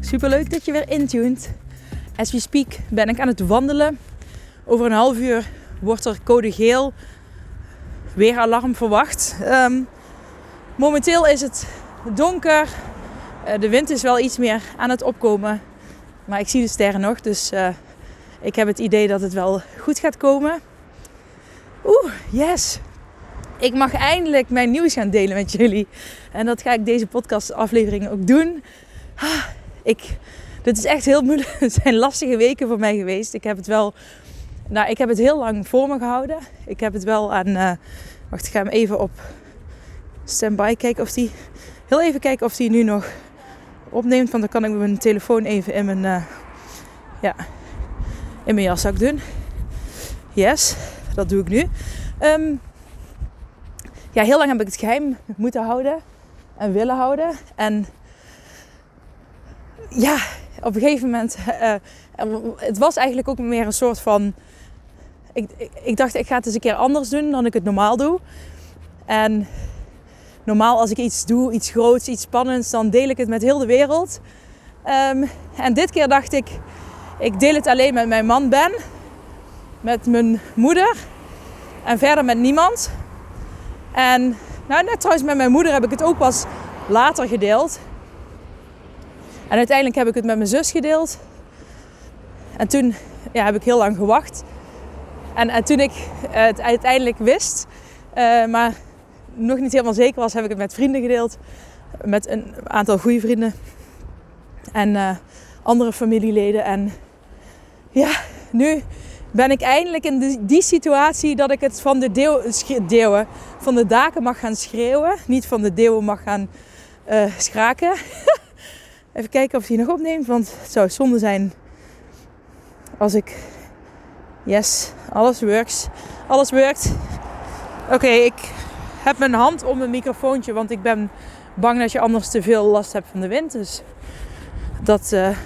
Superleuk dat je weer intuned. As we speak ben ik aan het wandelen. Over een half uur wordt er code geel. Weer alarm verwacht. Um, momenteel is het donker. Uh, de wind is wel iets meer aan het opkomen. Maar ik zie de sterren nog. Dus uh, ik heb het idee dat het wel goed gaat komen. Oeh, yes! Ik mag eindelijk mijn nieuws gaan delen met jullie. En dat ga ik deze podcastaflevering ook doen. Ah, ik, dit is echt heel moeilijk. Het zijn lastige weken voor mij geweest. Ik heb het wel. Nou, ik heb het heel lang voor me gehouden. Ik heb het wel aan. Uh, wacht, ik ga hem even op standby kijken of die. Heel even kijken of die nu nog opneemt. Want dan kan ik mijn telefoon even in mijn. Uh, ja, in mijn jaszak doen. Yes, dat doe ik nu. Um, ja, heel lang heb ik het geheim moeten houden en willen houden. En ja, op een gegeven moment, uh, het was eigenlijk ook meer een soort van. Ik, ik, dacht, ik ga het eens een keer anders doen dan ik het normaal doe. En normaal als ik iets doe, iets groots, iets spannends, dan deel ik het met heel de wereld. Um, en dit keer dacht ik, ik deel het alleen met mijn man Ben, met mijn moeder en verder met niemand. En nou, net trouwens met mijn moeder heb ik het ook pas later gedeeld. En uiteindelijk heb ik het met mijn zus gedeeld. En toen ja, heb ik heel lang gewacht. En, en toen ik het uiteindelijk wist, uh, maar nog niet helemaal zeker was, heb ik het met vrienden gedeeld. Met een aantal goede vrienden. En uh, andere familieleden. En ja, nu ben ik eindelijk in die situatie dat ik het van de deeuwen, van de daken mag gaan schreeuwen. Niet van de deeuwen mag gaan uh, schraken. Even kijken of hij nog opneemt, want het zou zonde zijn als ik... Yes, alles works. Alles werkt. Oké, ik heb mijn hand om mijn microfoontje, want ik ben bang dat je anders te veel last hebt van de wind. Dus dat, uh,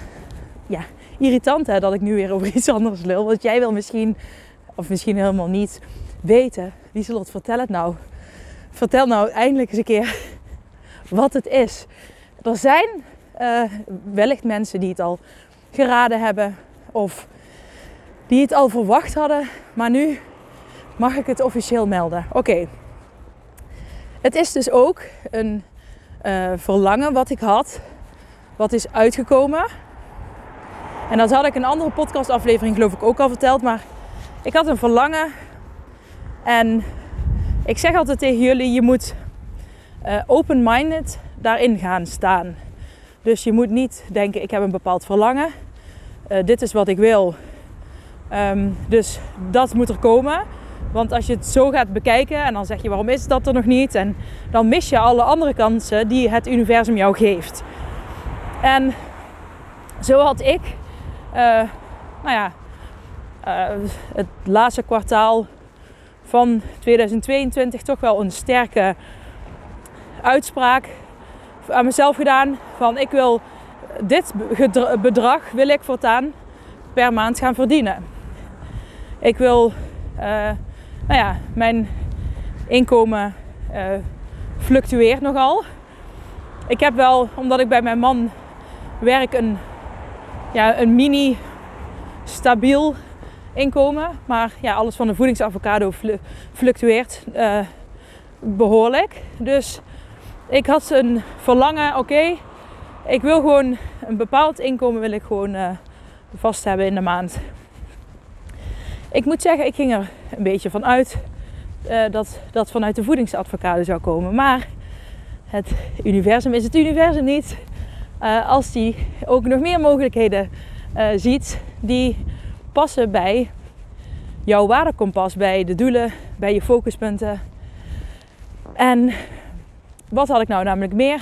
ja, irritant hè, dat ik nu weer over iets anders lul. Want jij wil misschien, of misschien helemaal niet, weten. Lieselot, vertel het nou. Vertel nou eindelijk eens een keer wat het is. Er zijn uh, wellicht mensen die het al geraden hebben of die het al verwacht hadden, maar nu mag ik het officieel melden. Oké. Het is dus ook een uh, verlangen wat ik had, wat is uitgekomen. En dat had ik in een andere podcastaflevering geloof ik ook al verteld. Maar ik had een verlangen. En ik zeg altijd tegen jullie, je moet uh, open-minded daarin gaan staan. Dus je moet niet denken, ik heb een bepaald verlangen. Uh, dit is wat ik wil. Um, dus dat moet er komen. Want als je het zo gaat bekijken en dan zeg je waarom is dat er nog niet? En dan mis je alle andere kansen die het universum jou geeft. En zo had ik uh, nou ja, uh, het laatste kwartaal van 2022 toch wel een sterke uitspraak aan mezelf gedaan. Van ik wil dit bedrag wil ik voortaan per maand gaan verdienen. Ik wil, uh, nou ja, mijn inkomen uh, fluctueert nogal. Ik heb wel, omdat ik bij mijn man werk, een ja, een mini stabiel inkomen. Maar ja, alles van de voedingsavocado fluctueert uh, behoorlijk. Dus ik had een verlangen, oké, ik wil gewoon een bepaald inkomen wil ik gewoon uh, vast hebben in de maand. Ik moet zeggen, ik ging er een beetje van uit uh, dat dat vanuit de voedingsadvocado zou komen. Maar het universum is het universum niet. Uh, als die ook nog meer mogelijkheden ziet die passen bij jouw waardekompas, bij de doelen, bij je focuspunten. En wat had ik nou namelijk meer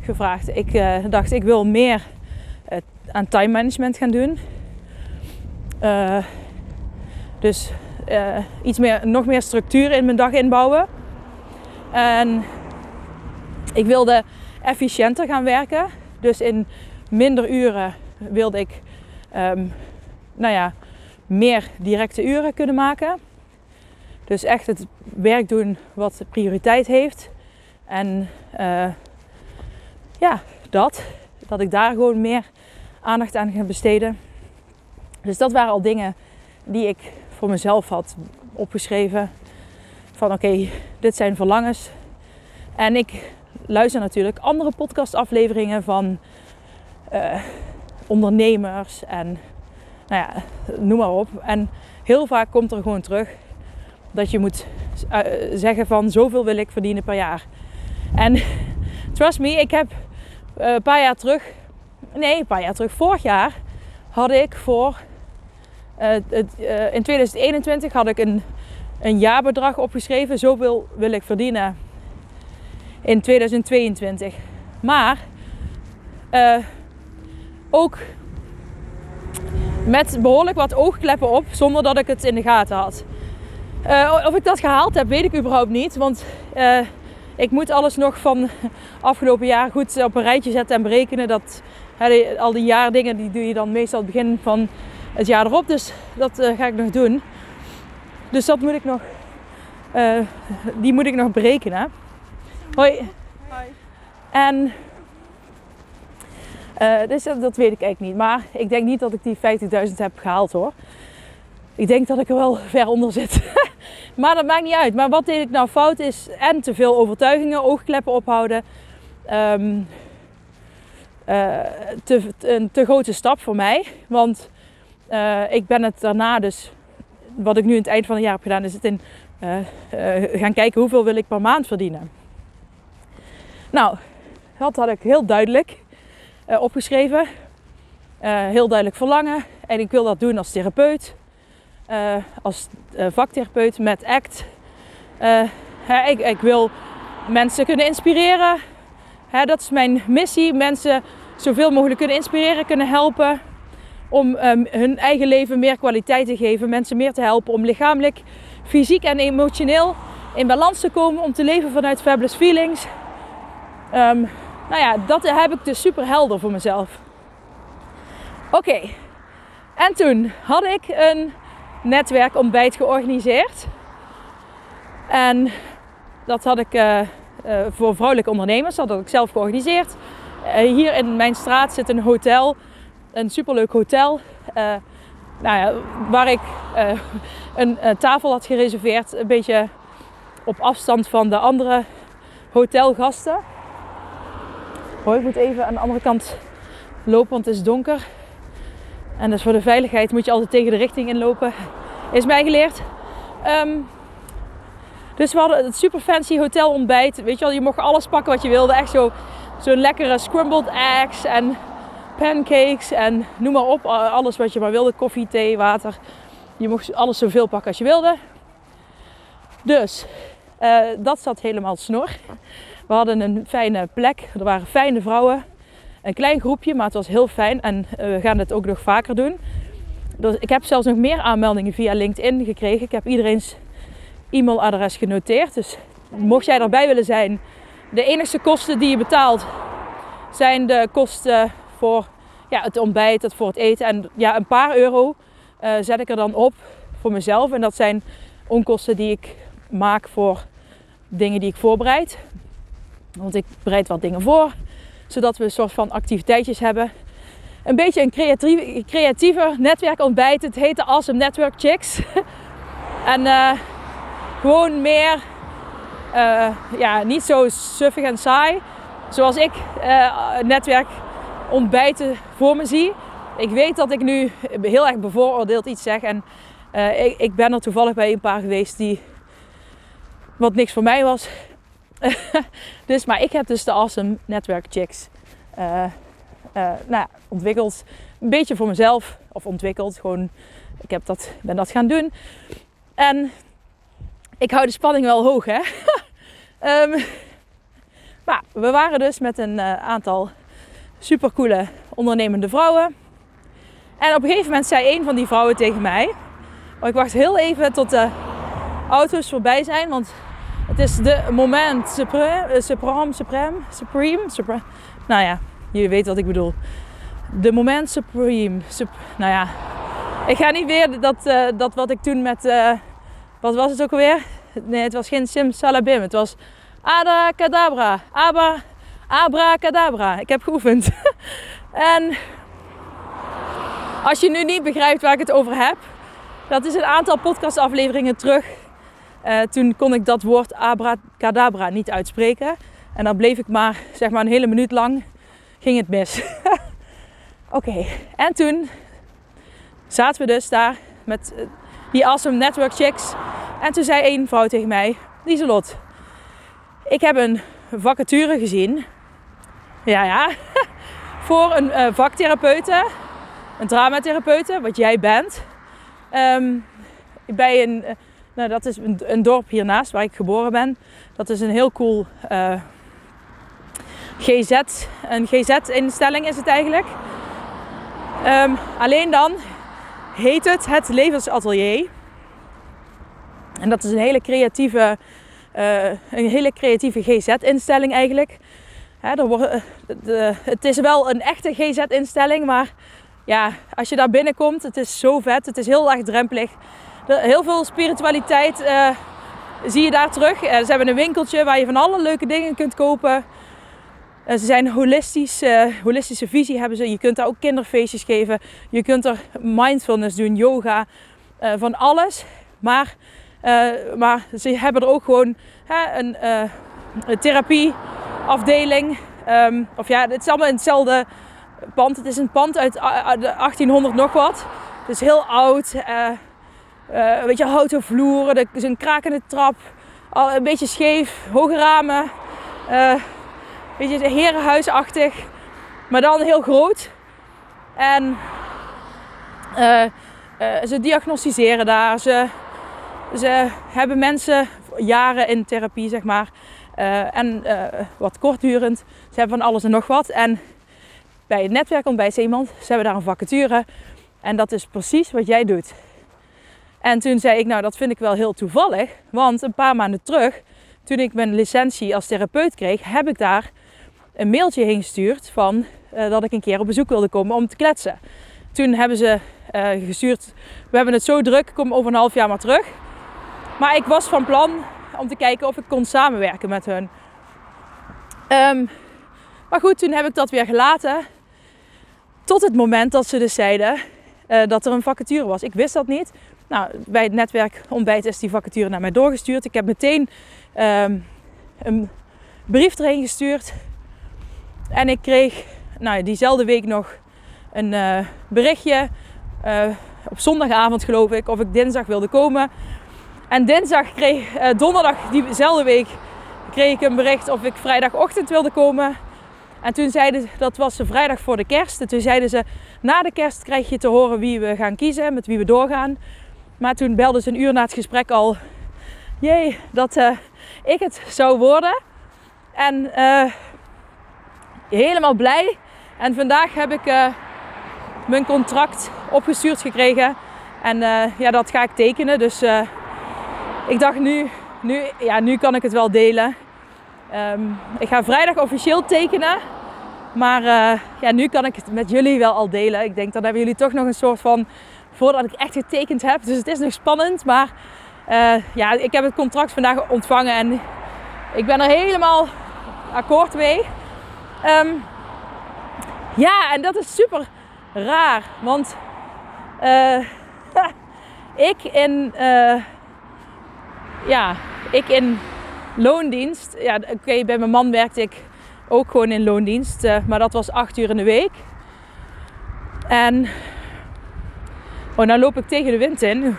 gevraagd? Ik uh, dacht, ik wil meer aan time management gaan doen. Uh, dus iets meer, nog meer structuur in mijn dag inbouwen. En ik wilde efficiënter gaan werken. Dus in minder uren wilde ik um, nou ja, meer directe uren kunnen maken. Dus echt het werk doen wat prioriteit heeft. En uh, ja, dat. Dat ik daar gewoon meer aandacht aan ga besteden. Dus dat waren al dingen die ik voor mezelf had opgeschreven. Van oké, dit zijn verlangens. En ik luister natuurlijk andere podcastafleveringen van uh, ondernemers en nou ja, noem maar op. En heel vaak komt er gewoon terug dat je moet uh, zeggen van zoveel wil ik verdienen per jaar. En trust me, ik heb uh, een paar jaar terug, nee, een paar jaar terug, vorig jaar had ik voor, uh, het, in 2021 had ik een, een jaarbedrag opgeschreven. Zoveel wil ik verdienen in 2022. Maar ook met behoorlijk wat oogkleppen op, zonder dat ik het in de gaten had. Of ik dat gehaald heb, weet ik überhaupt niet. Want ik moet alles nog van afgelopen jaar goed op een rijtje zetten en berekenen. Dat, he, al die jaardingen die doe je dan meestal het begin van het jaar erop. Dus dat uh, ga ik nog doen. Dus dat moet ik nog, die moet ik nog berekenen. Hoi. Hoi. En uh, dus dat, dat, weet ik eigenlijk niet. Maar ik denk niet dat ik die 50.000 heb gehaald hoor. Ik denk dat ik er wel ver onder zit. maar dat maakt niet uit. Maar wat deed ik nou fout is en te veel overtuigingen, oogkleppen ophouden. Um, uh, te, een te grote stap voor mij. Want uh, ik ben het daarna dus, wat ik nu in het eind van het jaar heb gedaan, is het in gaan kijken hoeveel wil ik per maand verdienen. Nou, dat had ik heel duidelijk opgeschreven. Heel duidelijk verlangen. En ik wil dat doen als therapeut. Uh, als vaktherapeut met ACT. ik, ik, wil mensen kunnen inspireren. Hè, dat is mijn missie. Mensen zoveel mogelijk kunnen inspireren, kunnen helpen. Om um, hun eigen leven meer kwaliteit te geven. Mensen meer te helpen om lichamelijk, fysiek en emotioneel in balans te komen. Om te leven vanuit fabulous feelings. Um, nou ja, dat heb ik dus super helder voor mezelf. Oké, en toen had ik een netwerkontbijt georganiseerd. En dat had ik uh, uh, voor vrouwelijke ondernemers, dat had ik zelf georganiseerd. Uh, hier in mijn straat zit een hotel, een superleuk hotel. nou ja, waar ik een tafel had gereserveerd, een beetje op afstand van de andere hotelgasten. Hoi, ik moet even aan de andere kant lopen, want het is donker. En dus voor de veiligheid moet je altijd tegen de richting inlopen. Is mij geleerd. Um, dus we hadden het super fancy hotel ontbijt. Weet je wel, je mocht alles pakken wat je wilde. Echt zo, zo'n lekkere scrambled eggs en pancakes en noem maar op. Alles wat je maar wilde. Koffie, thee, water. Je mocht alles zoveel pakken als je wilde. Dus uh, dat zat helemaal snor. We hadden een fijne plek. Er waren fijne vrouwen. Een klein groepje, maar het was heel fijn. En eh, we gaan het ook nog vaker doen. Dus ik heb zelfs nog meer aanmeldingen via LinkedIn gekregen. Ik heb iedereen's e-mailadres genoteerd. Dus mocht jij erbij willen zijn, de enige kosten die je betaalt zijn de kosten voor ja, het ontbijt, het voor het eten. En ja, een paar euro uh, zet ik er dan op voor mezelf. En dat zijn onkosten die ik maak voor dingen die ik voorbereid. Want ik bereid wat dingen voor, zodat we een soort van activiteitjes hebben. Een beetje een creatief, creatiever netwerkontbijt. Het heet de Awesome Network Chicks. en uh, gewoon meer, uh, ja, niet zo suffig en saai. Zoals ik uh, netwerkontbijten voor me zie. Ik weet dat ik nu heel erg bevooroordeeld iets zeg. En ik, ik ben er toevallig bij een paar geweest die wat niks voor mij was. dus, maar ik heb dus de Awesome Network Chicks uh, uh, nou, ontwikkeld. Een beetje voor mezelf. Of ontwikkeld. Gewoon, ik heb dat, ben dat gaan doen. En ik hou de spanning wel hoog, hè. um, maar we waren dus met een uh, aantal supercoole ondernemende vrouwen. En op een gegeven moment zei een van die vrouwen tegen mij. Oh, ik wacht heel even tot de auto's voorbij zijn. Want het is de moment supreme, supreme, supreme, supreme, supreme. Nou ja, je weet wat ik bedoel. De moment supreme. Sup, nou ja, ik ga niet weer dat, uh, dat wat ik toen met... Uh, wat was het ook alweer? Nee, het was geen Sim Salabim. Het was Ada Kadabra. Abra, Abracadabra. Ik heb geoefend. en als je nu niet begrijpt waar ik het over heb, dat is een aantal podcastafleveringen terug. Uh, toen kon ik dat woord abracadabra niet uitspreken. En dan bleef ik maar, zeg maar, een hele minuut lang ging het mis. Oké, en toen zaten we dus daar met eh, die awesome network chicks. En toen zei één vrouw tegen mij, Lieselot, ik heb een vacature gezien. Ja, ja. Voor een uh, vaktherapeute, een dramatherapeute, wat jij bent. Um, bij een, nou, dat is een, een, dorp hiernaast waar ik geboren ben. Dat is een heel cool uh, GZ, een GZ-instelling is het eigenlijk. Um, alleen dan heet het het Levensatelier. En dat is een hele creatieve, uh, een hele creatieve GZ-instelling eigenlijk. Hè, er wordt, de, het is wel een echte GZ-instelling, maar ja, als je daar binnenkomt, het is zo vet. Het is heel laagdrempelig. Heel veel spiritualiteit uh, zie je daar terug. Uh, ze hebben een winkeltje waar je van alle leuke dingen kunt kopen. Uh, ze zijn holistisch, holistische visie hebben ze. Je kunt daar ook kinderfeestjes geven. Je kunt er mindfulness doen, yoga, van alles. Maar, maar ze hebben er ook gewoon een, therapieafdeling. Um, of ja, het is allemaal in hetzelfde pand. Het is een pand uit 1800 nog wat. Het is heel oud. Uh, een beetje houten vloeren. Er is een krakende trap. Al een beetje scheef. Hoge ramen. Uh, een beetje herenhuisachtig. Maar dan heel groot. En ze diagnosticeren daar. Ze, ze hebben mensen jaren in therapie, zeg maar. en wat kortdurend. Ze hebben van alles en nog wat. En bij het netwerk bij iemand. Ze hebben daar een vacature. En dat is precies wat jij doet. En toen zei ik, nou dat vind ik wel heel toevallig. Want een paar maanden terug, toen ik mijn licentie als therapeut kreeg, heb ik daar een mailtje heen gestuurd van uh, dat ik een keer op bezoek wilde komen om te kletsen. Toen hebben ze uh, gestuurd, we hebben het zo druk, kom over een half jaar maar terug. Maar ik was van plan om te kijken of ik kon samenwerken met hun. Um, maar goed, toen heb ik dat weer gelaten. Tot het moment dat ze dus zeiden uh, dat er een vacature was. Ik wist dat niet. Nou, bij het netwerk ontbijt is die vacature naar mij doorgestuurd. Ik heb meteen um, een brief erheen gestuurd. En ik kreeg nou, diezelfde week nog een uh, berichtje. Uh, op zondagavond geloof ik, of ik dinsdag wilde komen. En dinsdag kreeg, donderdag diezelfde week, kreeg ik een bericht of ik vrijdagochtend wilde komen. En toen zeiden ze, dat was de vrijdag voor de kerst. En toen zeiden ze, na de kerst krijg je te horen wie we gaan kiezen, met wie we doorgaan. Maar toen belden ze een uur na het gesprek al, jee, dat uh, ik het zou worden. En uh, helemaal blij. En vandaag heb ik uh, mijn contract opgestuurd gekregen. En ja, dat ga ik tekenen. Dus ik dacht nu, nu, ja, nu kan ik het wel delen. Um, ik ga vrijdag officieel tekenen. Maar ja, nu kan ik het met jullie wel al delen. Ik denk dat hebben jullie toch nog een soort van. Voordat ik echt getekend heb. Dus het is nog spannend. Maar uh, ja, ik heb het contract vandaag ontvangen en ik ben er helemaal akkoord mee. Um, ja, en dat is super raar. Want uh, ik in. ja, ik in loondienst. Ja, oké, bij mijn man werkte ik ook gewoon in loondienst. Maar dat was acht uur in de week. En oh, nou loop ik tegen de wind in.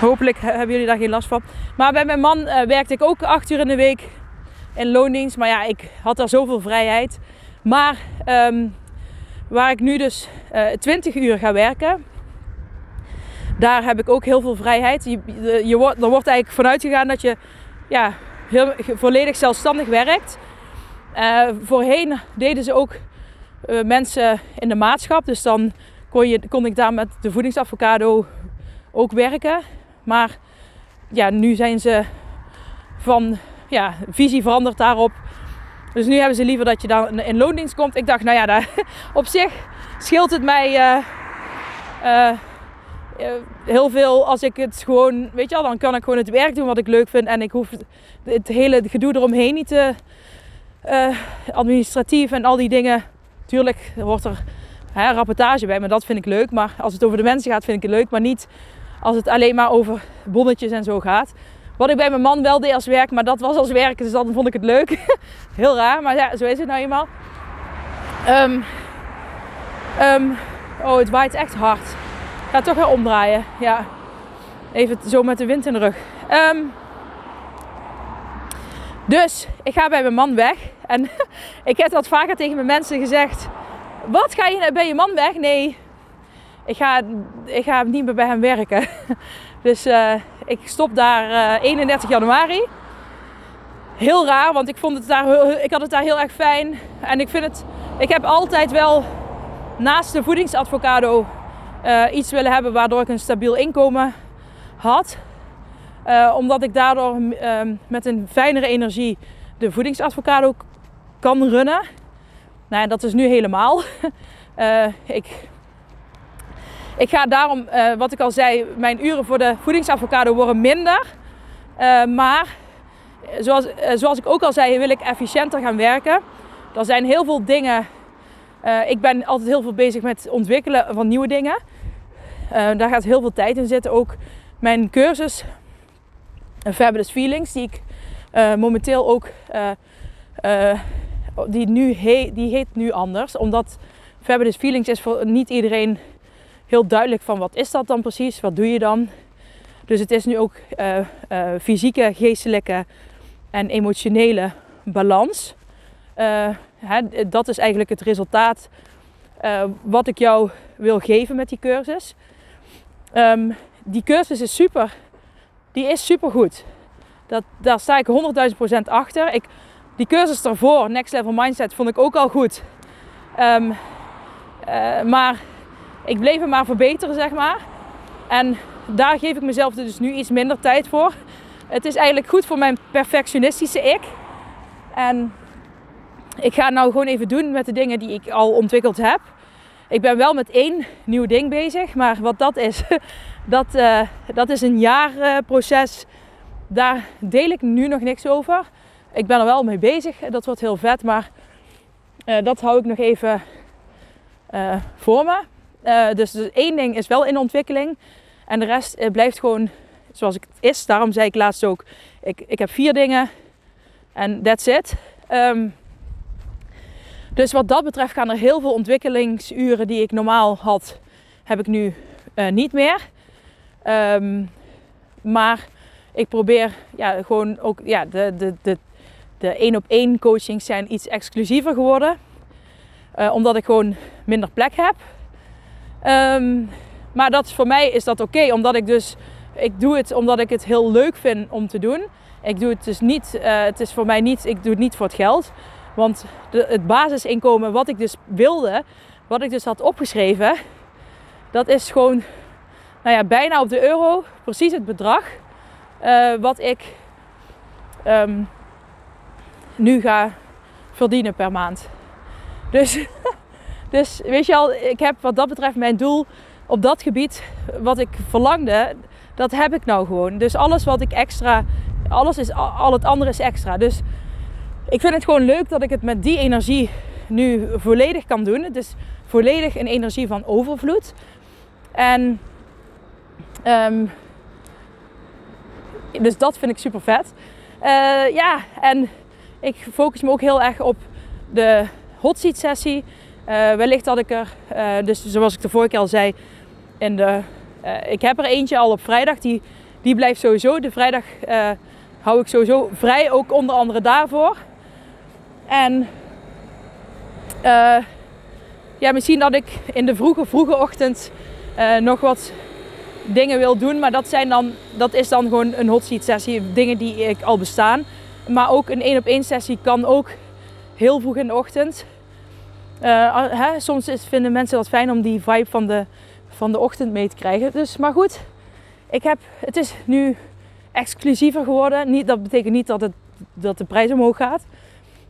Hopelijk hebben jullie daar geen last van. Maar bij mijn man uh, werkte ik ook acht uur in de week in loondienst. Maar ja, ik had daar zoveel vrijheid. Maar um, waar ik nu dus uh, eh, 20 uur ga werken, daar heb ik ook heel veel vrijheid. Je, je, wordt, er wordt eigenlijk vanuit gegaan dat je ja, heel, volledig zelfstandig werkt. Uh, voorheen deden ze ook eh, mensen in de maatschap. Dus dan kon, je, kon ik daar met de voedingsavocado ook werken. Maar ja, nu zijn ze van ja, visie veranderd daarop. Dus nu hebben ze liever dat je dan in loondienst komt. Ik dacht, nou ja, daar, op zich scheelt het mij uh, uh, heel veel als ik het gewoon, weet je wel, dan kan ik gewoon het werk doen wat ik leuk vind. En ik hoef het, hele gedoe eromheen niet te administratief en al die dingen. Tuurlijk hoort er hè, rapportage bij, maar dat vind ik leuk. Maar als het over de mensen gaat, vind ik het leuk. Maar niet als het alleen maar over bonnetjes en zo gaat. Wat ik bij mijn man wel deed als werk, maar dat was als werk, dus dan vond ik het leuk. Heel raar, maar ja, zo is het nou eenmaal. Um, oh, het waait echt hard. Ga toch weer omdraaien. Ja, even zo met de wind in de rug. Um, dus ik ga bij mijn man weg. En ik heb dat vaker tegen mijn mensen gezegd. Wat ga je bij je man weg? Nee, ik ga, ik ga niet meer bij hem werken. Dus uh, ik stop daar uh, 31 januari. Heel raar, want ik, vond het daar, ik had het daar heel erg fijn. En ik vind het, ik heb altijd wel naast de voedingsadvocado uh, iets willen hebben waardoor ik een stabiel inkomen had. Omdat ik daardoor met een fijnere energie de voedingsadvocado kan runnen. Nou, dat is nu helemaal. uh, ik, ik ga daarom, wat ik al zei, mijn uren voor de voedingsadvocado worden minder. maar zoals, zoals ik ook al zei, wil ik efficiënter gaan werken. Er zijn heel veel dingen. ik ben altijd heel veel bezig met het ontwikkelen van nieuwe dingen. daar gaat heel veel tijd in zitten. Ook mijn cursus Fabulous Feelings, die ik momenteel ook, die, nu he die heet nu anders. Omdat Fabulous Feelings is voor niet iedereen heel duidelijk van wat is dat dan precies, wat doe je dan. Dus het is nu ook fysieke, geestelijke en emotionele balans. Hè, dat is eigenlijk het resultaat wat ik jou wil geven met die cursus. Um, die cursus is super die is supergoed. Dat, daar sta ik 100.000% achter. Ik, die cursus daarvoor, Next Level Mindset, vond ik ook al goed. Um, uh, maar ik bleef hem maar verbeteren, zeg maar. En daar geef ik mezelf dus nu iets minder tijd voor. Het is eigenlijk goed voor mijn perfectionistische ik. En ik ga nou gewoon even doen met de dingen die ik al ontwikkeld heb. Ik ben wel met één nieuw ding bezig, maar wat dat is, dat, uh, dat is een jaarproces. Daar deel ik nu nog niks over. Ik ben er wel mee bezig. Dat wordt heel vet. Maar uh, dat hou ik nog even uh, voor me. dus, dus één ding is wel in ontwikkeling. En de rest blijft gewoon zoals het is. Daarom zei ik laatst ook. Ik, ik heb vier dingen. En that's it. Um, dus wat dat betreft gaan er heel veel ontwikkelingsuren die ik normaal had, heb ik nu niet meer. Um, maar ik probeer ja, gewoon ook ja, de, de, de, de één op één coachings zijn iets exclusiever geworden. Uh, omdat ik gewoon minder plek heb. Um, maar dat voor mij is dat oké, omdat ik dus ik doe het omdat ik het heel leuk vind om te doen. Ik doe het dus niet, uh, het is voor mij niet, ik doe het niet voor het geld. Want de, het basisinkomen wat ik dus wilde, wat ik dus had opgeschreven, dat is gewoon nou ja, bijna op de euro precies het bedrag uh, wat ik um, nu ga verdienen per maand. Dus, dus weet je al, ik heb wat dat betreft mijn doel op dat gebied wat ik verlangde, dat heb ik nou gewoon. Dus alles wat ik extra, alles is, al het andere is extra. Dus ik vind het gewoon leuk dat ik het met die energie nu volledig kan doen. Het is volledig een energie van overvloed. En um, dus dat vind ik super vet. Uh, ja, en ik focus me ook heel erg op de hot seat sessie. Uh, wellicht dat ik er, uh, dus zoals ik de vorige keer al zei, in de, ik heb er eentje al op vrijdag. Die, die blijft sowieso. De vrijdag hou ik sowieso vrij, ook onder andere daarvoor. En ja, misschien dat ik in de vroege, vroege ochtend nog wat dingen wil doen. Maar dat, zijn dan, dat is dan gewoon een hot seat sessie. Dingen die ik al bestaan. Maar ook een één op één sessie kan ook heel vroeg in de ochtend. Uh, hè, soms is, vinden mensen dat fijn om die vibe van de, van de ochtend mee te krijgen. Dus, maar goed, ik heb, het is nu exclusiever geworden. Niet, dat betekent niet dat, het, dat de prijs omhoog gaat.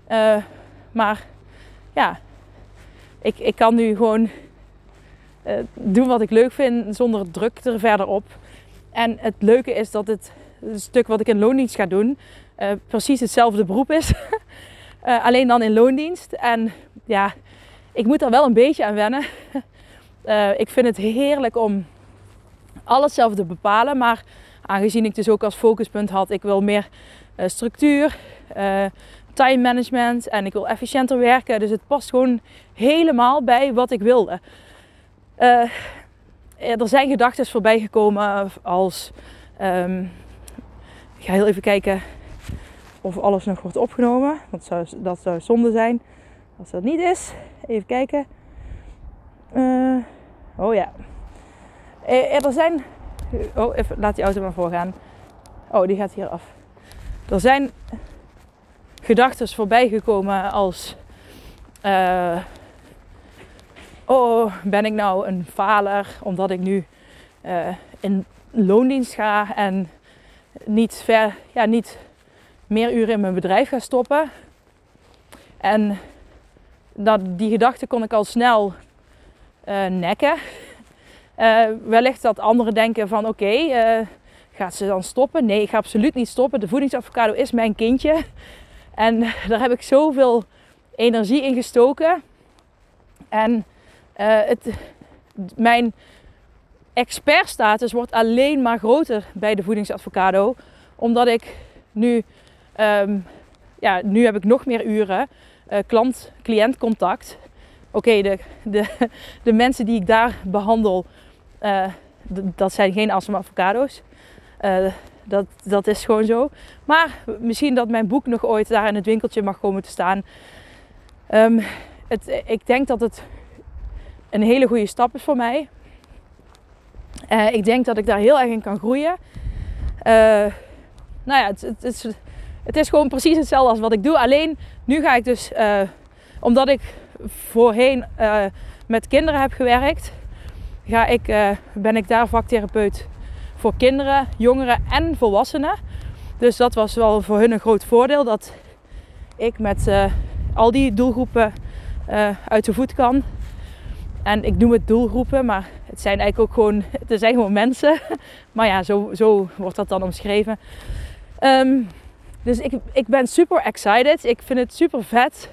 Uh, maar ja, ik, ik kan nu gewoon uh, doen wat ik leuk vind zonder druk er verder op. En het leuke is dat het, het stuk wat ik in loondienst ga doen, uh, precies hetzelfde beroep is. alleen dan in loondienst. En ja, ik moet er wel een beetje aan wennen. ik vind het heerlijk om alles zelf te bepalen. Maar aangezien ik dus ook als focuspunt had, ik wil meer structuur, time management en ik wil efficiënter werken. Dus het past gewoon helemaal bij wat ik wilde. Er zijn gedachten voorbij gekomen als. Um, ik ga heel even kijken of alles nog wordt opgenomen. Want zou, dat zou zonde zijn als dat niet is. Even kijken. oh ja. Er zijn. Oh, even, laat die auto maar voorgaan. Oh, die gaat hier af. Er zijn gedachten voorbij gekomen als... Oh, ben ik nou een faler omdat ik nu in loondienst ga en niet, ver, ja, niet meer uren in mijn bedrijf ga stoppen. En dat, die gedachte kon ik al snel uh, nekken. wellicht dat anderen denken van oké, okay, gaat ze dan stoppen? Nee, ik ga absoluut niet stoppen. De voedingsavocado is mijn kindje. En daar heb ik zoveel energie in gestoken. En het, mijn expertstatus wordt alleen maar groter bij de voedingsadvocado. Omdat ik nu, um, ja, nu heb ik nog meer uren uh, klant-cliëntcontact. Oké, de, de, de mensen die ik daar behandel, uh, dat zijn geen awesome avocado's. Dat, dat is gewoon zo. Maar misschien dat mijn boek nog ooit daar in het winkeltje mag komen te staan. Um, het, ik denk dat het een hele goede stap is voor mij. Ik denk dat ik daar heel erg in kan groeien. Uh, nou ja, het, het, het is gewoon precies hetzelfde als wat ik doe. Alleen nu ga ik dus, uh, omdat ik voorheen met kinderen heb gewerkt, ga ik, ben ik daar vaktherapeut voor kinderen, jongeren en volwassenen. Dus dat was wel voor hun een groot voordeel dat ik met al die doelgroepen uit de voet kan. En ik noem het doelgroepen, maar het zijn eigenlijk ook gewoon, het zijn gewoon mensen. Maar ja, zo, zo wordt dat dan omschreven. Um, dus ik, ik ben super excited. Ik vind het super vet.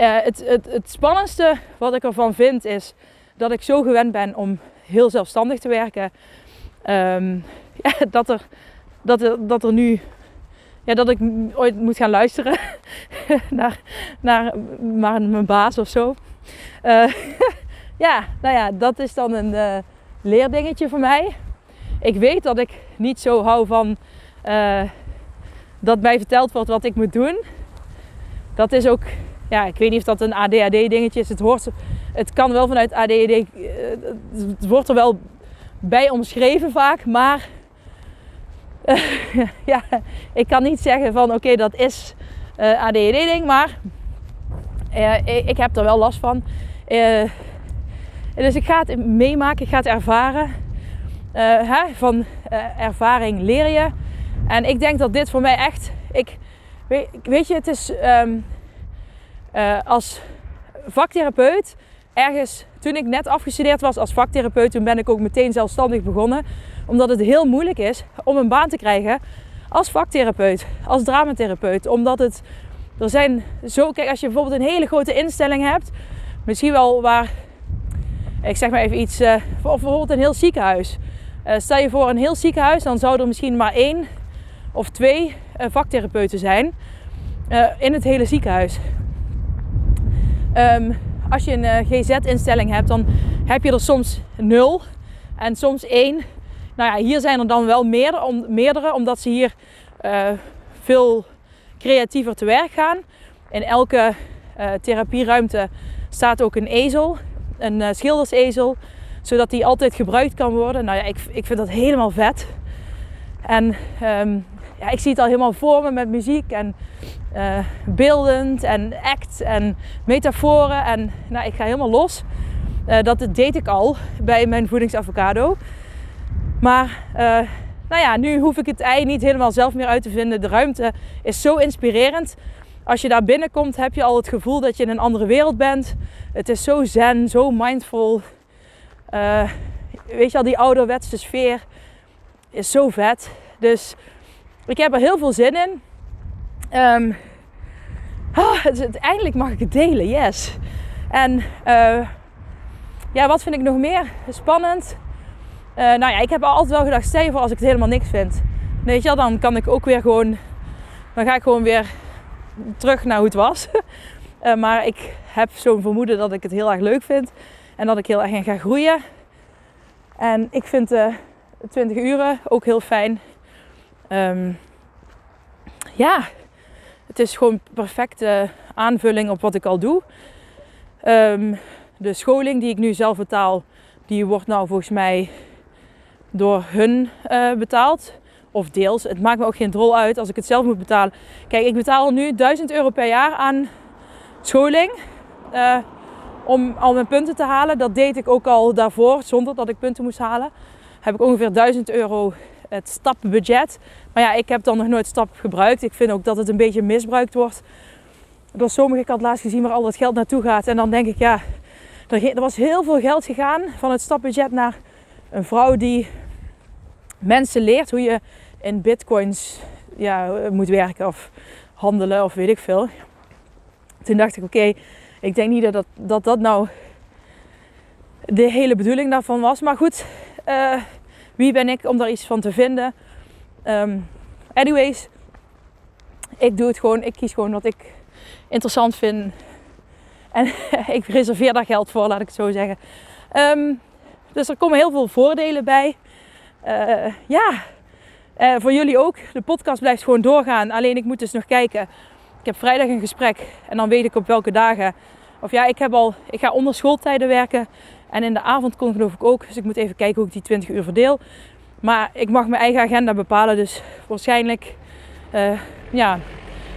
Uh, het, het, het spannendste wat ik ervan vind is dat ik zo gewend ben om heel zelfstandig te werken. Um, ja, dat, er, dat, er, dat er nu. Ja, dat ik ooit moet gaan luisteren naar, naar, naar mijn baas of zo. Uh, ja, nou ja, dat is dan een uh, leerdingetje voor mij. Ik weet dat ik niet zo hou van dat mij verteld wordt wat ik moet doen. Dat is ook, ja, ik weet niet of dat een ADHD-dingetje is. Het, hoort, het kan wel vanuit ADHD, het wordt er wel bij omschreven vaak. Maar ja, ik kan niet zeggen van oké, dat is uh, ADHD-ding. Maar uh, ik heb er wel last van. dus ik ga het meemaken, ik ga het ervaren. Hè, van ervaring leer je. En ik denk dat dit voor mij echt. Ik, weet, je, het is um, als vaktherapeut ergens, toen ik net afgestudeerd was als vaktherapeut, toen ben ik ook meteen zelfstandig begonnen. Omdat het heel moeilijk is om een baan te krijgen als vaktherapeut, als dramatherapeut. Omdat het, er zijn zo, kijk als je bijvoorbeeld een hele grote instelling hebt, misschien wel waar, ik zeg maar even iets, uh, of bijvoorbeeld een heel ziekenhuis. Uh, stel je voor een heel ziekenhuis, dan zou er misschien maar één of twee uh, vaktherapeuten zijn in het hele ziekenhuis. Um, als je een eh, GZ-instelling hebt, dan heb je er soms nul en soms één. Nou ja, hier zijn er dan wel meerdere, om, meerdere omdat ze hier veel creatiever te werk gaan. In elke therapieruimte staat ook een ezel, een schildersezel, zodat die altijd gebruikt kan worden. Nou ja, ik, ik vind dat helemaal vet. En um, ja, ik zie het al helemaal voor me met muziek en uh, beeldend en act en metaforen. En nou, ik ga helemaal los. Uh, dat deed ik al bij mijn voedingsavocado. Maar uh, nou ja, nu hoef ik het ei niet helemaal zelf meer uit te vinden. De ruimte is zo inspirerend. Als je daar binnenkomt, heb je al het gevoel dat je in een andere wereld bent. Het is zo zen, zo mindful. weet je al, die ouderwetse sfeer is zo vet. Dus ik heb er heel veel zin in. Um, eindelijk mag ik het delen, yes. En uh, ja, wat vind ik nog meer spannend? Uh, nou ja, ik heb altijd wel gedacht, stel als ik het helemaal niks vind. Weet je wel, dan kan ik ook weer gewoon, dan ga ik gewoon weer terug naar hoe het was. uh, maar ik heb zo'n vermoeden dat ik het heel erg leuk vind. En dat ik heel erg in ga groeien. En ik vind de 20 uren ook heel fijn. Um, ja, het is gewoon perfecte aanvulling op wat ik al doe. Um, de scholing die ik nu zelf betaal, die wordt nou volgens mij door hun uh, betaald. Of deels. Het maakt me ook geen drol uit als ik het zelf moet betalen. Kijk, ik betaal nu 1000 euro per jaar aan scholing. Uh, om al mijn punten te halen. Dat deed ik ook al daarvoor, zonder dat ik punten moest halen. Heb ik ongeveer 1000 euro het stapbudget. Maar ja, ik heb dan nog nooit stap gebruikt. Ik vind ook dat het een beetje misbruikt wordt. Door sommigen, ik had laatst gezien waar al dat geld naartoe gaat. En dan denk ik, ja, er, was heel veel geld gegaan van het stapbudget naar een vrouw die mensen leert hoe je in bitcoins ja, moet werken of handelen of weet ik veel. Toen dacht ik, oké, ik denk niet dat, dat dat nou de hele bedoeling daarvan was. Maar goed, uh, wie ben ik om daar iets van te vinden? Um, anyways, ik doe het gewoon. Ik kies gewoon wat ik interessant vind. En ik reserveer daar geld voor, laat ik het zo zeggen. Um, dus er komen heel veel voordelen bij. Uh, ja, uh, voor jullie ook. De podcast blijft gewoon doorgaan. Alleen ik moet dus nog kijken. Ik heb vrijdag een gesprek en dan weet ik op welke dagen. Of ja, ik, heb al, ik ga onder schooltijden werken. En in de avond kon geloof ik ook. Dus ik moet even kijken hoe ik die 20 uur verdeel. Maar ik mag mijn eigen agenda bepalen. Dus waarschijnlijk uh, ja,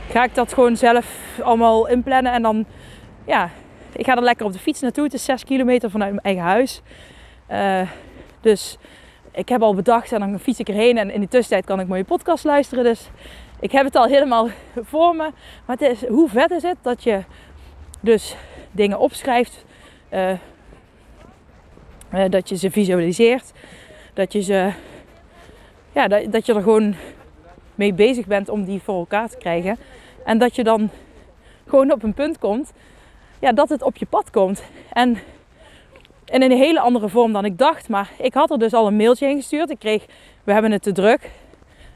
ga ik dat gewoon zelf allemaal inplannen. En dan, ja, ik ga er lekker op de fiets naartoe. Het is 6 kilometer vanuit mijn eigen huis. Uh, dus ik heb al bedacht en dan fiets ik erheen. En in die tussentijd kan ik mooie podcast luisteren. Dus ik heb het al helemaal voor me. Maar het is, hoe vet is het dat je dus dingen opschrijft. Uh, dat je ze visualiseert. Dat je ze. Ja, dat, dat je er gewoon mee bezig bent om die voor elkaar te krijgen. En dat je dan gewoon op een punt komt. Ja, dat het op je pad komt. En in een hele andere vorm dan ik dacht. Maar ik had er dus al een mailtje in gestuurd. Ik kreeg, we hebben het te druk.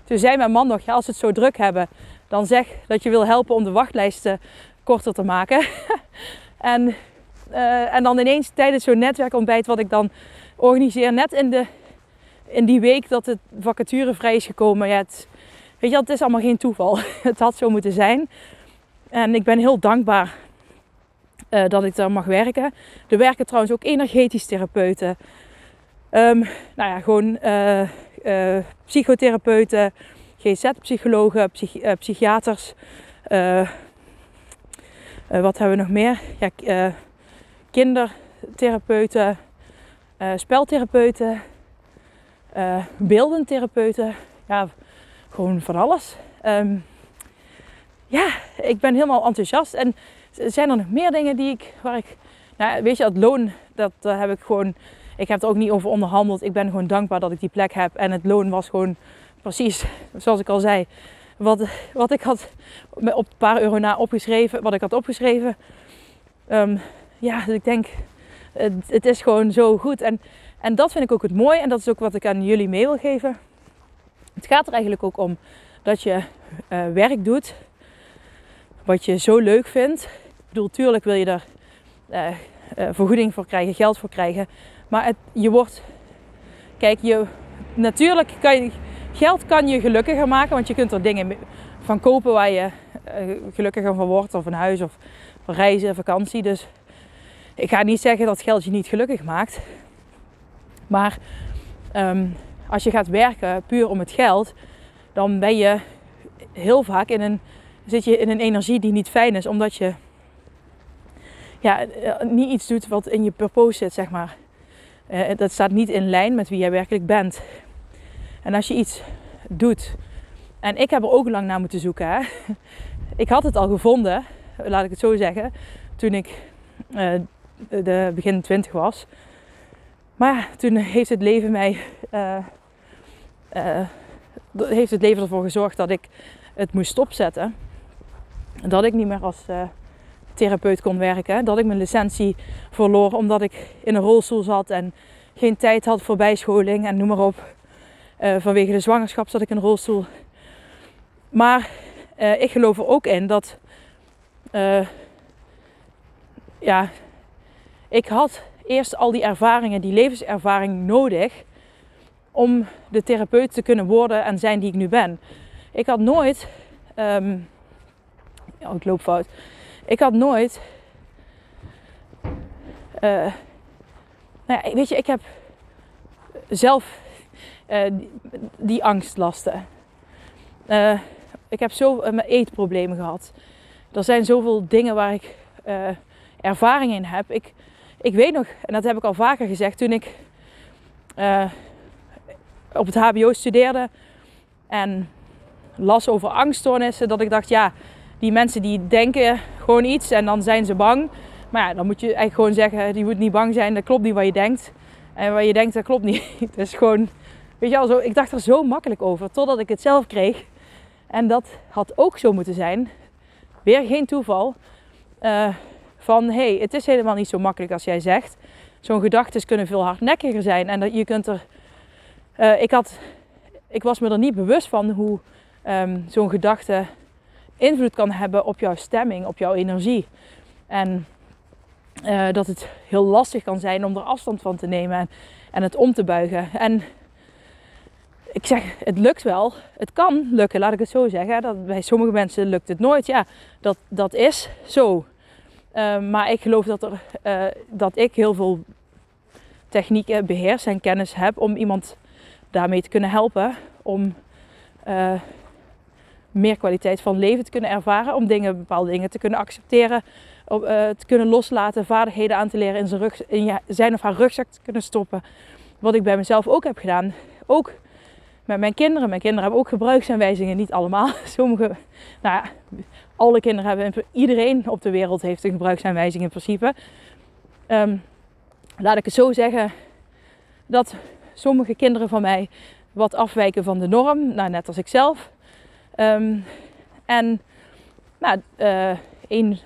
Toen zei mijn man nog, ja, als het zo druk hebben, dan zeg dat je wil helpen om de wachtlijsten korter te maken. en uh, en dan ineens tijdens zo'n netwerkontbijt wat ik dan organiseer, net in, de, in die week dat het vacature vrij is gekomen. Ja, het, weet je, het is allemaal geen toeval. het had zo moeten zijn. En ik ben heel dankbaar uh, dat ik daar mag werken. Er werken trouwens ook energetisch therapeuten. Um, nou ja, gewoon uh, psychotherapeuten, GZ-psychologen, psych psychiaters. wat hebben we nog meer? Ja, kindertherapeuten, uh, speltherapeuten, uh, beeldentherapeuten. Ja, gewoon van alles. Um, ja, ik ben helemaal enthousiast. En zijn er nog meer dingen die ik, waar ik, nou, weet je, het loon, dat uh, heb ik gewoon, ik heb er ook niet over onderhandeld. Ik ben gewoon dankbaar dat ik die plek heb. En het loon was gewoon precies, zoals ik al zei, wat, wat ik had op een paar euro na opgeschreven, wat ik had opgeschreven. Um, ja, dus ik denk, het, het, is gewoon zo goed. En, en dat vind ik ook het mooie en dat is ook wat ik aan jullie mee wil geven. Het gaat er eigenlijk ook om dat je uh, werk doet wat je zo leuk vindt. Ik bedoel, tuurlijk wil je er uh, uh, vergoeding voor krijgen, geld voor krijgen. Maar het, je wordt, kijk, je, natuurlijk kan je, geld kan je gelukkiger maken, want je kunt er dingen van kopen waar je gelukkiger van wordt. Of een huis of reizen, vakantie. Dus ik ga niet zeggen dat geld je niet gelukkig maakt. Maar um, als je gaat werken puur om het geld, dan ben je heel vaak in een, zit je in een energie die niet fijn is, omdat je ja, eh, niet iets doet wat in je purpose zit, zeg maar. Uh, dat staat niet in lijn met wie jij werkelijk bent. En als je iets doet, en ik heb er ook lang naar moeten zoeken. Hè? Ik had het al gevonden, laat ik het zo zeggen, toen ik uh, de begin 20 was. Maar ja, toen heeft het leven mij. Uh, uh, heeft het leven ervoor gezorgd dat ik het moest stopzetten. Dat ik niet meer als therapeut kon werken. Dat ik mijn licentie verloor omdat ik in een rolstoel zat en geen tijd had voor bijscholing en noem maar op. vanwege de zwangerschap zat ik in een rolstoel. Maar ik geloof er ook in dat. ja, ik had eerst al die ervaringen, die levenservaring nodig om de therapeut te kunnen worden en zijn die ik nu ben. Ik had nooit, um, oh, ik loop fout. Ik had nooit, uh, nou ja, weet je, ik heb zelf uh, die, angstlasten. Uh, ik heb zo mijn eetproblemen gehad. Er zijn zoveel dingen waar ik ervaring in heb. Ik, ik weet nog, en dat heb ik al vaker gezegd, toen ik uh, op het HBO studeerde en las over angststoornissen, dat ik dacht, ja, die mensen die denken gewoon iets en dan zijn ze bang. Maar ja, dan moet je eigenlijk gewoon zeggen, die moet niet bang zijn, dat klopt niet wat je denkt. En wat je denkt, dat klopt niet. Het is gewoon, weet je wel, zo, ik dacht er zo makkelijk over, totdat ik het zelf kreeg. En dat had ook zo moeten zijn. Weer geen toeval. Uh, van hey, het is helemaal niet zo makkelijk als jij zegt. Zo'n gedachten kunnen veel hardnekkiger zijn. En dat je kunt er. Uh, ik, had, ik was me er niet bewust van hoe um, zo'n gedachte invloed kan hebben op jouw stemming, op jouw energie. En uh, dat het heel lastig kan zijn om er afstand van te nemen en, en het om te buigen. En ik zeg, het lukt wel. Het kan lukken, laat ik het zo zeggen. Dat bij sommige mensen lukt het nooit. Ja, dat, dat is zo. Ehm, maar ik geloof dat, er, uh, dat ik heel veel technieken beheers en kennis heb om iemand daarmee te kunnen helpen. Om uh, meer kwaliteit van leven te kunnen ervaren. Om dingen, bepaalde dingen te kunnen accepteren. Uh, te kunnen loslaten. Vaardigheden aan te leren in zijn, rug, in zijn of haar rugzak te kunnen stoppen. Wat ik bij mezelf ook heb gedaan. Ook met mijn kinderen. Mijn kinderen hebben ook gebruiksaanwijzingen. Niet allemaal. Sommige, nou ja, alle kinderen hebben, iedereen op de wereld heeft een gebruiksaanwijzing in principe. Um, laat ik het zo zeggen, dat sommige kinderen van mij wat afwijken van de norm, nou, net als ik zelf. Um, en nou, één,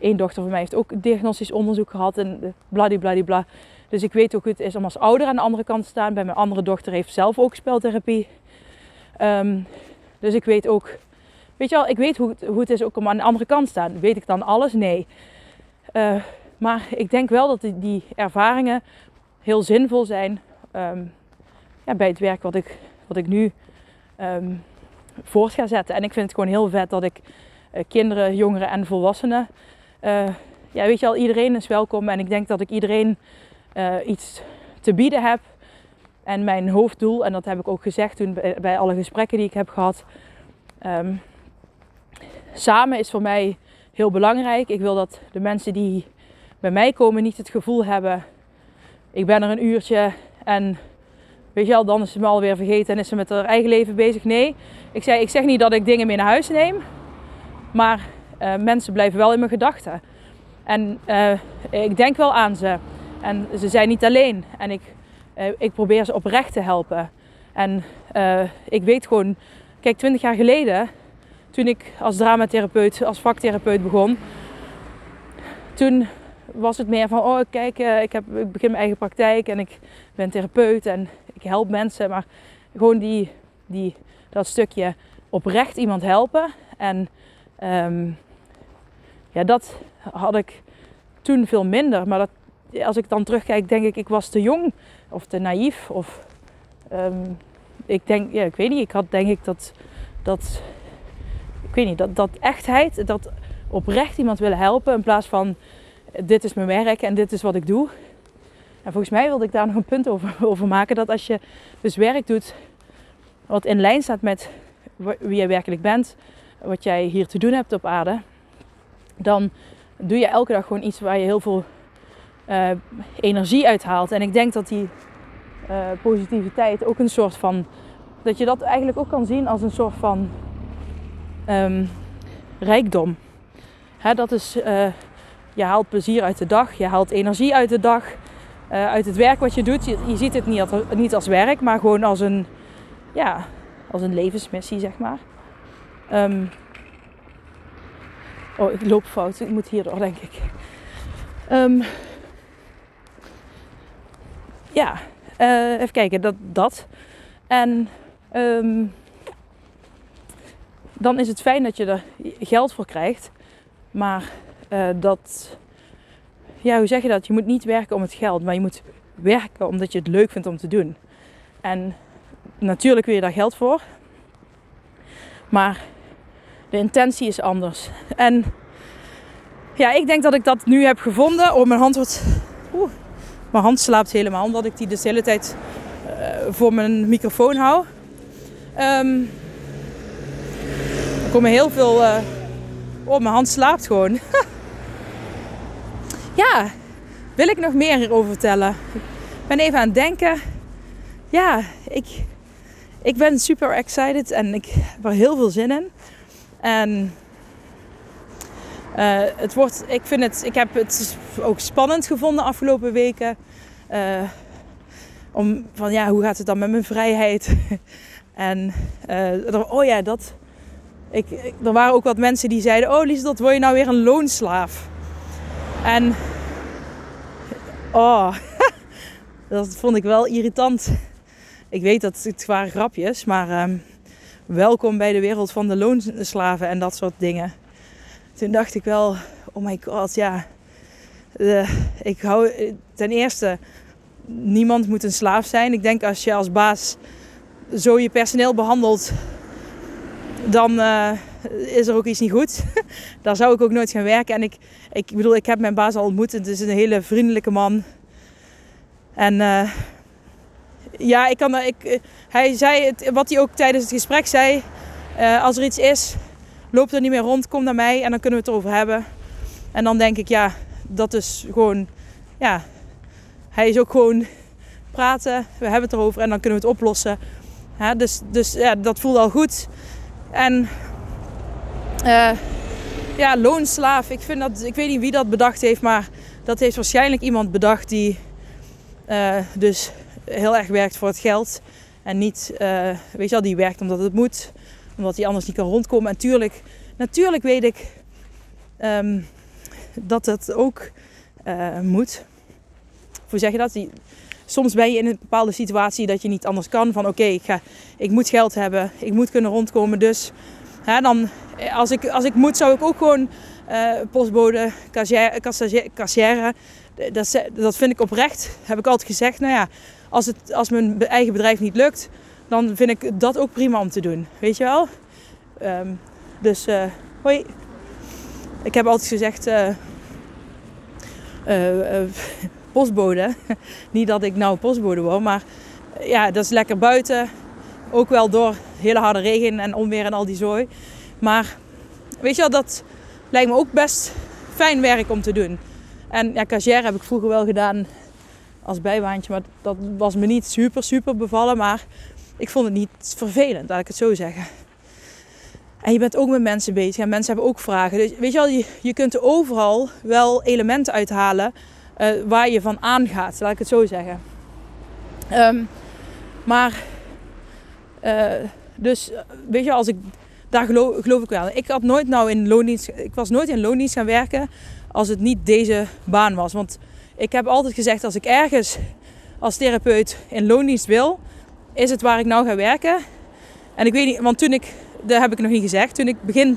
één dochter van mij heeft ook diagnostisch onderzoek gehad en bladibladibla. Dus ik weet hoe het is om als ouder aan de andere kant te staan. Bij mijn andere dochter heeft zelf ook speltherapie. Um, dus ik weet ook Weet je wel, ik weet hoe het, hoe het is ook om aan de andere kant te staan. Weet ik dan alles? Nee. Uh, maar ik denk wel dat die, ervaringen heel zinvol zijn um, ja, bij het werk wat ik, wat ik nu um, voort ga zetten. En ik vind het gewoon heel vet dat ik uh, kinderen, jongeren en volwassenen. Uh, ja, weet je al, iedereen is welkom. En ik denk dat ik iedereen iets te bieden heb. En mijn hoofddoel, en dat heb ik ook gezegd toen bij, alle gesprekken die ik heb gehad. Um, samen is voor mij heel belangrijk. Ik wil dat de mensen die bij mij komen niet het gevoel hebben: ik ben er een uurtje en weet je wel, dan is ze me alweer vergeten en is ze met haar eigen leven bezig. Nee, ik zeg, ik zeg niet dat ik dingen mee naar huis neem, maar uh, mensen blijven wel in mijn gedachten. En uh, ik denk wel aan ze. En ze zijn niet alleen. En ik, uh, ik probeer ze oprecht te helpen. En ik weet gewoon, kijk, 20 jaar geleden toen ik als dramatherapeut, als vaktherapeut begon. Toen was het meer van, oh kijk, eh, ik, heb, ik begin mijn eigen praktijk en ik ben therapeut en ik help mensen. Maar gewoon die, die, dat stukje oprecht iemand helpen. En um, ja, dat had ik toen veel minder. Maar dat, als ik dan terugkijk, denk ik, ik was te jong of te naïef. Of um, ik denk, ja, ik weet niet, ik had denk ik dat, dat ik weet niet, dat, dat echtheid, dat oprecht iemand willen helpen in plaats van dit is mijn werk en dit is wat ik doe. En volgens mij wilde ik daar nog een punt over, over maken. Dat als je dus werk doet wat in lijn staat met wie jij werkelijk bent, wat jij hier te doen hebt op aarde, dan doe je elke dag gewoon iets waar je heel veel uh, energie uithaalt. En ik denk dat die uh, positiviteit ook een soort van. dat je dat eigenlijk ook kan zien als een soort van um, rijkdom. Dat is. Uh, je haalt plezier uit de dag, je haalt energie uit de dag, uit het werk wat je doet. Je, ziet het niet als, niet als werk, maar gewoon als een, ja, als een levensmissie, zeg maar. Um, oh, ik loop fout. Ik moet hierdoor, denk ik. Um, ja, uh, even kijken, dat. dat. En dan is het fijn dat je er geld voor krijgt. Maar uh, dat. Ja, hoe zeg je dat? Je moet niet werken om het geld, maar je moet werken omdat je het leuk vindt om te doen. En natuurlijk wil je daar geld voor. Maar de intentie is anders. En ja, ik denk dat ik dat nu heb gevonden. Oh, mijn hand wordt. Oeh, mijn hand slaapt helemaal, omdat ik die dus de hele tijd uh, voor mijn microfoon hou. Er komen heel veel. Oh, mijn hand slaapt gewoon. ja, wil ik nog meer hierover vertellen? Ik ben even aan het denken. Ja, ik, ik ben super excited en ik heb er heel veel zin in. En uh, het wordt, ik, vind het, ik heb het ook spannend gevonden de afgelopen weken. Uh, om van ja, hoe gaat het dan met mijn vrijheid? en oh ja, dat. Ik, er waren ook wat mensen die zeiden: Oh, Lies, dat word je nou weer een loonslaaf? En. Oh, dat vond ik wel irritant. Ik weet dat het waren grapjes, maar um, welkom bij de wereld van de loonslaven en dat soort dingen. Toen dacht ik wel, oh my god, ja. Ik hou ten eerste, niemand moet een slaaf zijn. Ik denk als je als baas zo je personeel behandelt, dan uh, is er ook iets niet goed. Daar zou ik ook nooit gaan werken. En ik, ik bedoel, ik heb mijn baas al ontmoet. Het is een hele vriendelijke man. En uh, ja, ik kan, ik, hij zei het, wat hij ook tijdens het gesprek zei. Als er iets is, loop er niet meer rond, kom naar mij en dan kunnen we het erover hebben. En dan denk ik, ja, dat is gewoon, ja, hij is ook gewoon praten, we hebben het erover en dan kunnen we het oplossen. Dus dus ja, dat voelt al goed. En uh, ja, loonslaaf, ik, vind dat, ik weet niet wie dat bedacht heeft, maar dat heeft waarschijnlijk iemand bedacht die uh, dus heel erg werkt voor het geld. En niet, uh, weet je wel, die werkt omdat het moet. Omdat hij anders niet kan rondkomen. En tuurlijk, natuurlijk weet ik um, dat het ook moet. Hoe zeg je dat? Die, soms ben je in een bepaalde situatie dat je niet anders kan. Van oké, okay, ik, ik moet geld hebben. Ik moet kunnen rondkomen. Dus hè, dan, als, ik, als ik moet, zou ik ook gewoon uh, postbode, kassière. Dat, dat vind ik oprecht. Heb ik altijd gezegd. Nou ja, als, het, als mijn eigen bedrijf niet lukt, dan vind ik dat ook prima om te doen. Weet je wel? Um, dus, uh, hoi. Ik heb altijd gezegd, uh, postbode. niet dat ik nou postbode wou, maar ja, dat is lekker buiten. Ook wel door hele harde regen en onweer en al die zooi. Maar weet je wel, dat lijkt me ook best fijn werk om te doen. En ja, cashier heb ik vroeger wel gedaan als bijbaantje. Maar dat was me niet super, super bevallen. Maar ik vond het niet vervelend, laat ik het zo zeggen. En je bent ook met mensen bezig en mensen hebben ook vragen. Dus weet je wel, je kunt er overal wel elementen uithalen uh, waar je van aangaat, laat ik het zo zeggen. Um, maar, uh, dus weet je, als ik, daar geloof, geloof, ik wel. Ik had nooit nou in loondienst, ik was nooit in loondienst gaan werken als het niet deze baan was. Want ik heb altijd gezegd, als ik ergens als therapeut in loondienst wil, is het waar ik nou ga werken. En ik weet niet, want toen ik, dat heb ik nog niet gezegd, toen ik begin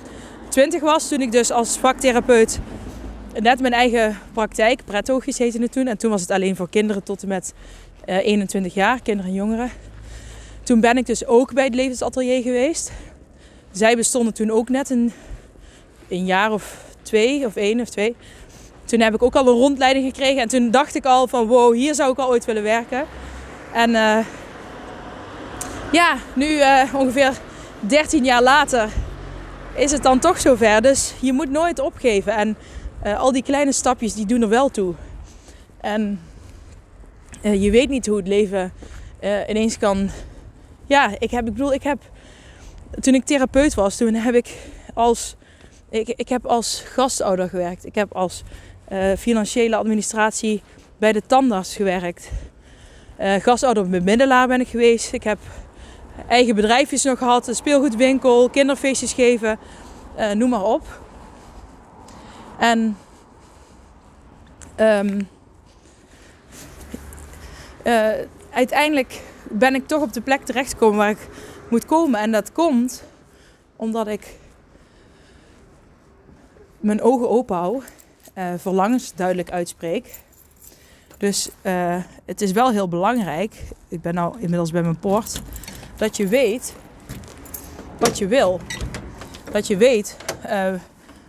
20 was, toen ik dus als vaktherapeut net mijn eigen praktijk, prettoogjes heette het toen. En toen was het alleen voor kinderen tot en met uh, eh, 21 jaar, kinderen en jongeren. Toen ben ik dus ook bij het levensatelier geweest. Zij bestonden toen ook net een, een jaar of twee, of één of twee. Toen heb ik ook al een rondleiding gekregen. En toen dacht ik al van wow, hier zou ik al ooit willen werken. En uh, ja, nu uh, ongeveer 13 jaar later is het dan toch zover. Dus je moet nooit opgeven. En uh, al die kleine stapjes die doen er wel toe. En uh, je weet niet hoe het leven uh, ineens kan. Ja, ik heb, ik bedoel, ik heb. Toen ik therapeut was, toen heb ik als. Ik, ik heb als gastouder gewerkt. Ik heb als financiële administratie bij de tandarts gewerkt. gastouder bemiddelaar ben ik geweest. Ik heb eigen bedrijfjes nog gehad, een speelgoedwinkel, kinderfeestjes geven, noem maar op. En um, uh, uiteindelijk ben ik toch op de plek terechtgekomen waar ik moet komen. En dat komt omdat ik mijn ogen open hou, uh, verlangens duidelijk uitspreek. Dus uh, het is wel heel belangrijk. Ik ben nou inmiddels bij mijn poort dat je weet wat je wil. Dat je weet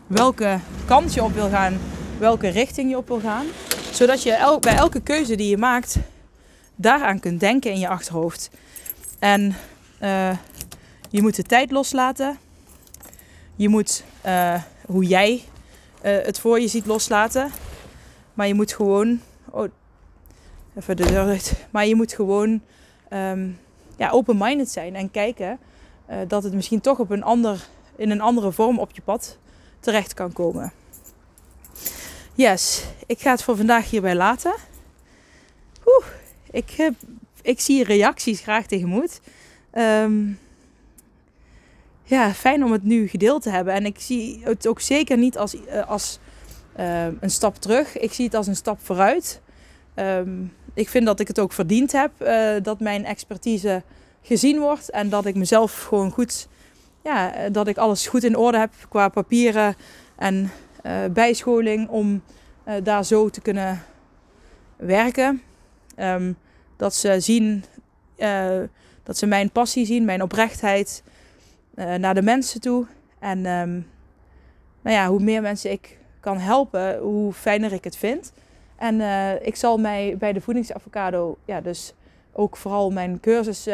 welke kant je op wil gaan, welke richting je op wil gaan. Zodat je bij elke keuze die je maakt, daaraan kunt denken in je achterhoofd. En uh, je moet de tijd loslaten. Je moet uh, hoe jij het voor je ziet loslaten. Maar je moet gewoon. Oh, even de deur uit. Maar je moet gewoon um, ja, open-minded zijn en kijken dat het misschien toch op een ander, in een andere vorm op je pad terecht kan komen. Yes, ik ga het voor vandaag hierbij laten. Oeh, ik, heb, ik zie reacties graag tegemoet. Um, ja, fijn om het nu gedeeld te hebben. En ik zie het ook zeker niet als, uh, als uh, een stap terug. Ik zie het als een stap vooruit. Um, ik vind dat ik het ook verdiend heb. Uh, dat mijn expertise gezien wordt. En dat ik mezelf gewoon goed. Ja, dat ik alles goed in orde heb qua papieren en uh, bijscholing. Om uh, daar zo te kunnen werken. Um, dat ze zien. dat ze mijn passie zien, mijn oprechtheid naar de mensen toe. En um, nou ja, hoe meer mensen ik kan helpen, hoe fijner ik het vind. En ik zal mij bij de voedingsavocado, ja, dus ook vooral mijn cursus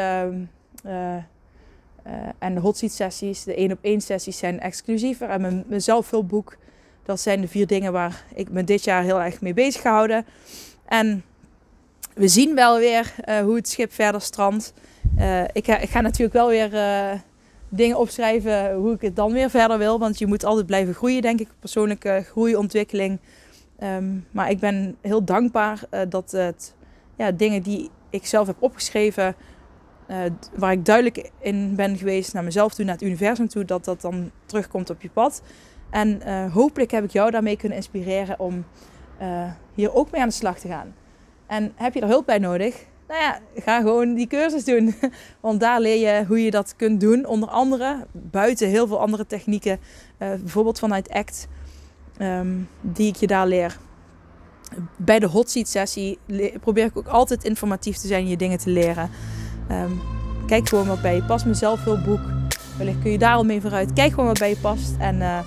uh, en de hot seat sessies, de één op één sessies zijn exclusiever. En mijn, mijn zelfhulpboek, dat zijn de vier dingen waar ik me dit jaar heel erg mee bezig gehouden. En we zien wel weer hoe het schip verder strandt. ik, ga, ik ga natuurlijk wel weer dingen opschrijven hoe ik het dan weer verder wil. Want je moet altijd blijven groeien, denk ik. Persoonlijke groei, ontwikkeling. Um, maar ik ben heel dankbaar dat het ja, dingen die ik zelf heb opgeschreven, uh, waar ik duidelijk in ben geweest naar mezelf toe, naar het universum toe, dat dat dan terugkomt op je pad. En uh, hopelijk heb ik jou daarmee kunnen inspireren om hier ook mee aan de slag te gaan. En heb je er hulp bij nodig? Nou ja, ga gewoon die cursus doen. Want daar leer je hoe je dat kunt doen. Onder andere buiten heel veel andere technieken. bijvoorbeeld vanuit ACT um, die ik je daar leer. Bij de hot seat sessie probeer ik ook altijd informatief te zijn en je dingen te leren. Um, kijk gewoon wat bij je past. Mijn zelfhulpboek. Wellicht kun je daar al mee vooruit. Kijk gewoon wat bij je past. En uh,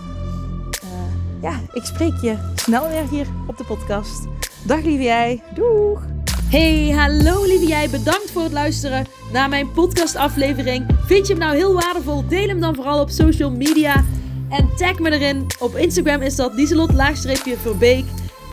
uh, ja, ik spreek je snel weer hier op de podcast. Dag lieve jij. Doeg! Hey, hallo lieve jij. Bedankt voor het luisteren naar mijn podcastaflevering. Vind je hem nou heel waardevol? Deel hem dan vooral op social media. En tag me erin. Op Instagram is dat Lieselot-Verbeek.